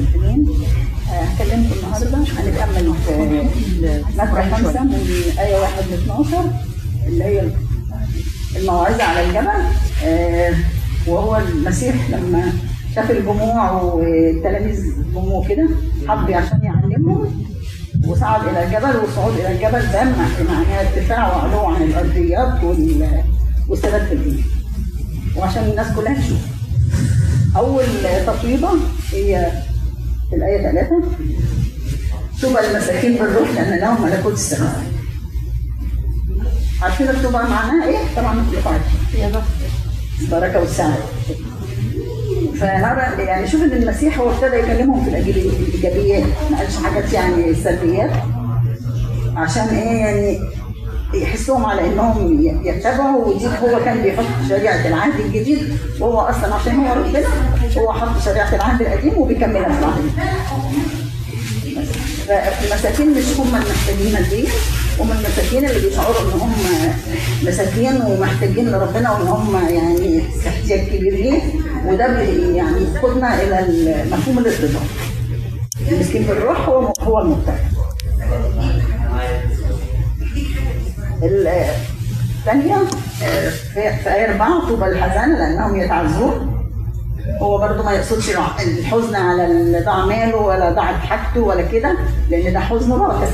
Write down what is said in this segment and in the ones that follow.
الاثنين هكلمكم النهارده. هنكمل مادة خمسة من آية واحد ل 12 اللي هي الموعظة على الجبل. آه، وهو المسيح لما شاف الجموع والتلاميذ جموع كده حب عشان يعلمهم وصعد إلى الجبل. والصعود إلى الجبل ده معناه ارتفاع وعلو عن الأرضيات وال- والثبات في الدين وعشان الناس كلها تشوف. أول تطويبة هي في الآية 3 طوبى المساكين بالروح لأن لهم ملكوت السماوات عارفين الطوبى معناها إيه؟ طبعا كلكم عارفين هي البركة والسعادة. فنرى يعني شوف إن المسيح هو ابتدى يكلمهم في الأجيال- الايجابيات ما قالش حاجات يعني سلبيات. عشان إيه يعني يحسوهم على إنهم يتبعوا ودي هو كان بيحط شريعة العهد الجديد وهو أصلا عشان هو ربنا هو حط شريعة العهد القديم وبيكملها في العهد. فالمساكين مش هم المحتاجين الدين هم المساكين اللي بيشعروا إن هم مساكين ومحتاجين لربنا وإن هم يعني احتياج كبير ليه وده يعني يقودنا إلى مفهوم الارتباط. المسكين بالروح هو هو المبتدع. الثانية آه، في أربعة طوبى الحزانة لأنهم يتعزون هو برضو ما يقصدش الحزن على اللي ضاع ماله ولا ضاعت حاجته ولا كده لأن ده حزن باطل.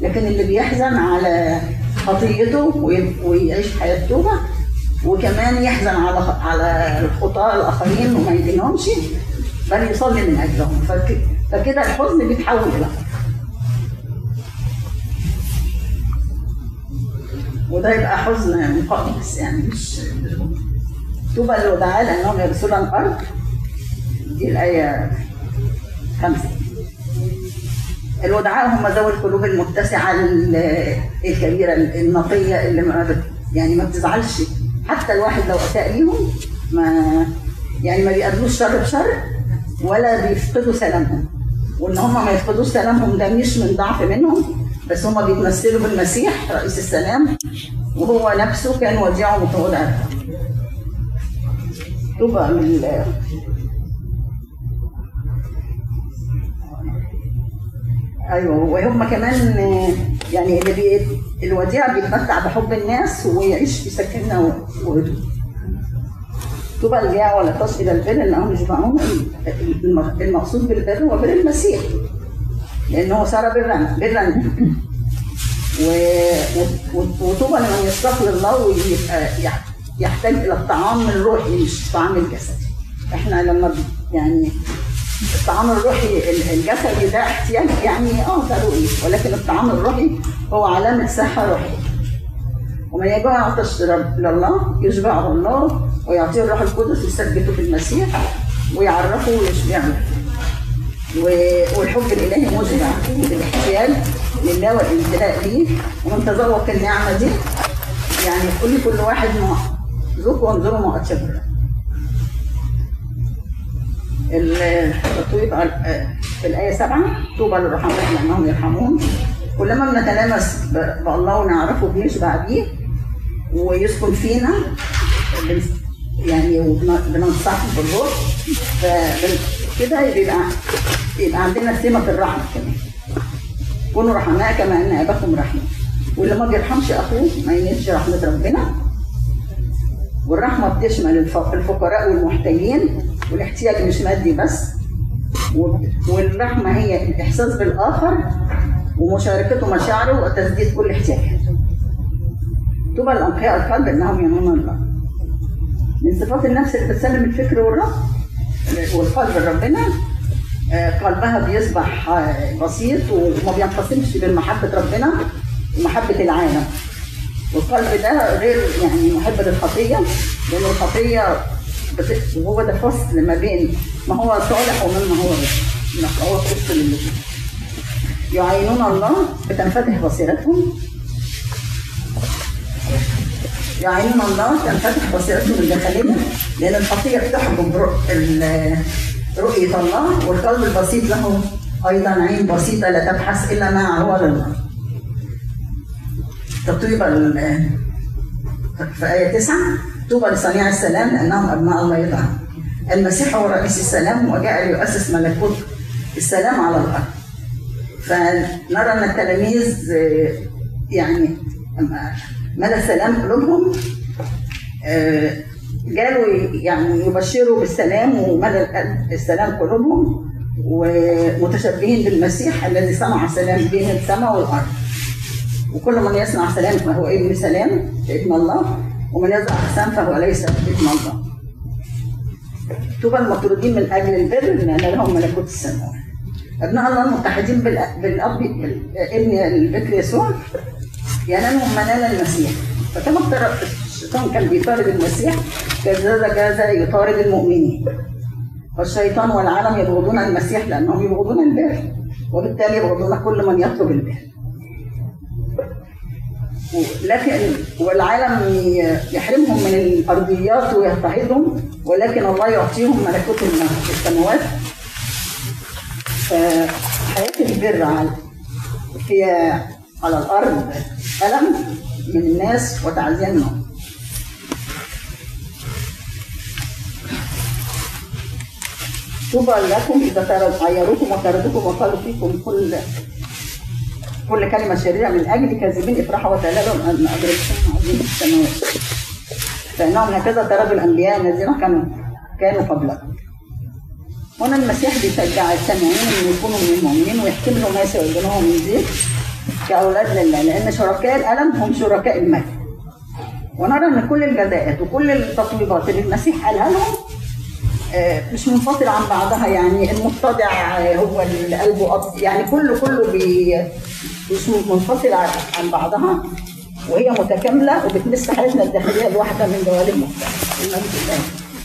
لكن اللي بيحزن على خطيته وي- ويعيش حياة توبة وكمان يحزن على على الخطاة الآخرين وما يدينهمش بل يصلي من أجلهم. فك- فكده الحزن بيتحول إلى فرح. وده يبقى حزن مقدس يعني مش طوبى للودعاء لأنهم يرسلون الأرض. دي الآية خمسة. الودعاء هم ذوي القلوب المتسعة ال- الكبيرة النقية اللي ما يعني ما بتزعلش. حتى الواحد لو اساء ليهم ما يعني ما بيقابلوش شر بشر ولا بيفقدوا سلامهم. وإن هم ما يفقدوش سلامهم ده مش من ضعف منهم. بس هم بيتمثلوا بالمسيح رئيس السلام وهو نفسه كان وديع ومتواضع طوبى من أيوه وهم كمان يعني اللي بي الوديع بيتمتع بحب الناس ويعيش في سكينه و- وهدوء. طوبى الجاع ولا إلى البر لأنهم يشبعون الم- المقصود بالبر هو بر المسيح. لأنه صار و... و... وطوبى لمن يستغفر الله ويبقى يح- يحتاج إلى الطعام الروحي مش الطعام الجسدي. إحنا لما يعني الطعام الروحي ال- الجسدي ده احتياج يعني آه ضروري. ولكن الطعام الروحي هو علامة صحة روحية. ومن يجوع يعطش رب- لله يشبعه الله ويعطيه الروح القدس يثبته في المسيح ويعرفه ويشبعه. والحب الإلهي مشبع بالاحتياج لله والامتلاء ليه. ومن تذوق النعمة دي. يعني قولي كل واحد ذوقوا وانظروا ما شكر التطويب في الآية سبعة طوبى للرحماء لأنهم يرحمون. كلما بنتلامس بالله ونعرفه بيشبع بيه ويسكن فينا يعني وبننصحه بالروح. فكده بيبقى يبقى عندنا ثمة الرحمة كمان. كونوا رحماء كما أن أباكم رحمة. واللي ما بيرحمش أخوه ما ينالش رحمة ربنا. والرحمة بتشمل الف- الفقراء والمحتاجين والاحتياج مش مادي بس. والرحمة هي الإحساس بالآخر ومشاركته مشاعره وتسديد كل احتياجاته طوبى الأنقياء القلب إنهم ينون الله. من صفات النفس اللي بتسلم الفكر والرب والقلب لربنا قلبها بيصبح آه، بسيط وما بينقسمش بين محبة ربنا ومحبة العالم. والقلب ده غير يعني محب للخطية لأن الخطية بت- وهو ده فصل ما بين ما هو صالح ومن ما هو غير. هو فصل للوجود يعينون الله بتنفتح بصيرتهم. يعينون الله تنفتح بصيرتهم الداخلية لأن الخطية بتحجب رؤية الله والقلب البسيط له أيضا عين بسيطة لا تبحث إلا ما هو لله تطيب في آية 9 طوبى لصنيع السلام لأنهم أبناء الله يدعى المسيح هو رئيس السلام وجاء ليؤسس ملكوت السلام على الأرض. فنرى أن التلاميذ آه، يعني أما مدى سلام قلوبهم قالوا يعني يبشروا بالسلام ومدى السلام قلوبهم ومتشبهين بالمسيح الذي صنع سلام بين السماء والأرض. وكل من يصنع سلام فهو ابن سلام ابن الله ومن يزرع احسان فهو ليس ابن الله. طوبى المطرودين من أجل البر لأن لهم ملكوت السماوات أبناء الله المتحدين بالأب بالابن البكر يسوع ينالهم منال المسيح. فكما الشيطان كان بيطارد المسيح كذلك هذا يطارد المؤمنين. والشيطان والعالم يبغضون المسيح لأنهم يبغضون البر وبالتالي يبغضون كل من يطلب البر لكن والعالم يحرمهم من الأرضيات ويضطهدهم ولكن الله يعطيهم ملكوت السماوات. فحياه البر على هي على الأرض ألم من الناس وتعزيه منهم طوبى لكم إذا طرد- عيروكم وطردوكم وقالوا فيكم كل كل كلمة شريرة من أجل كاذبين افرحوا وتهللوا أن أدركتم عظيم السماوات فإنهم هكذا طردوا الأنبياء الذين كانوا كانوا قبلكم هنا المسيح بيشجع السامعين أن يكونوا من المؤمنين ويحتملوا ما سيؤذنهم من ذلك كأولاد لله لأن شركاء الألم هم شركاء المجد. ونرى أن كل الجزاءات وكل التطويبات اللي المسيح قالها لهم مش منفصلة عن بعضها يعني المتضع آه، هو اللي قلبه أب يعني كله كله بي مش منفصلة عن بعضها وهي متكاملة وبتمس حياتنا الداخلية الواحدة من جوانب لله.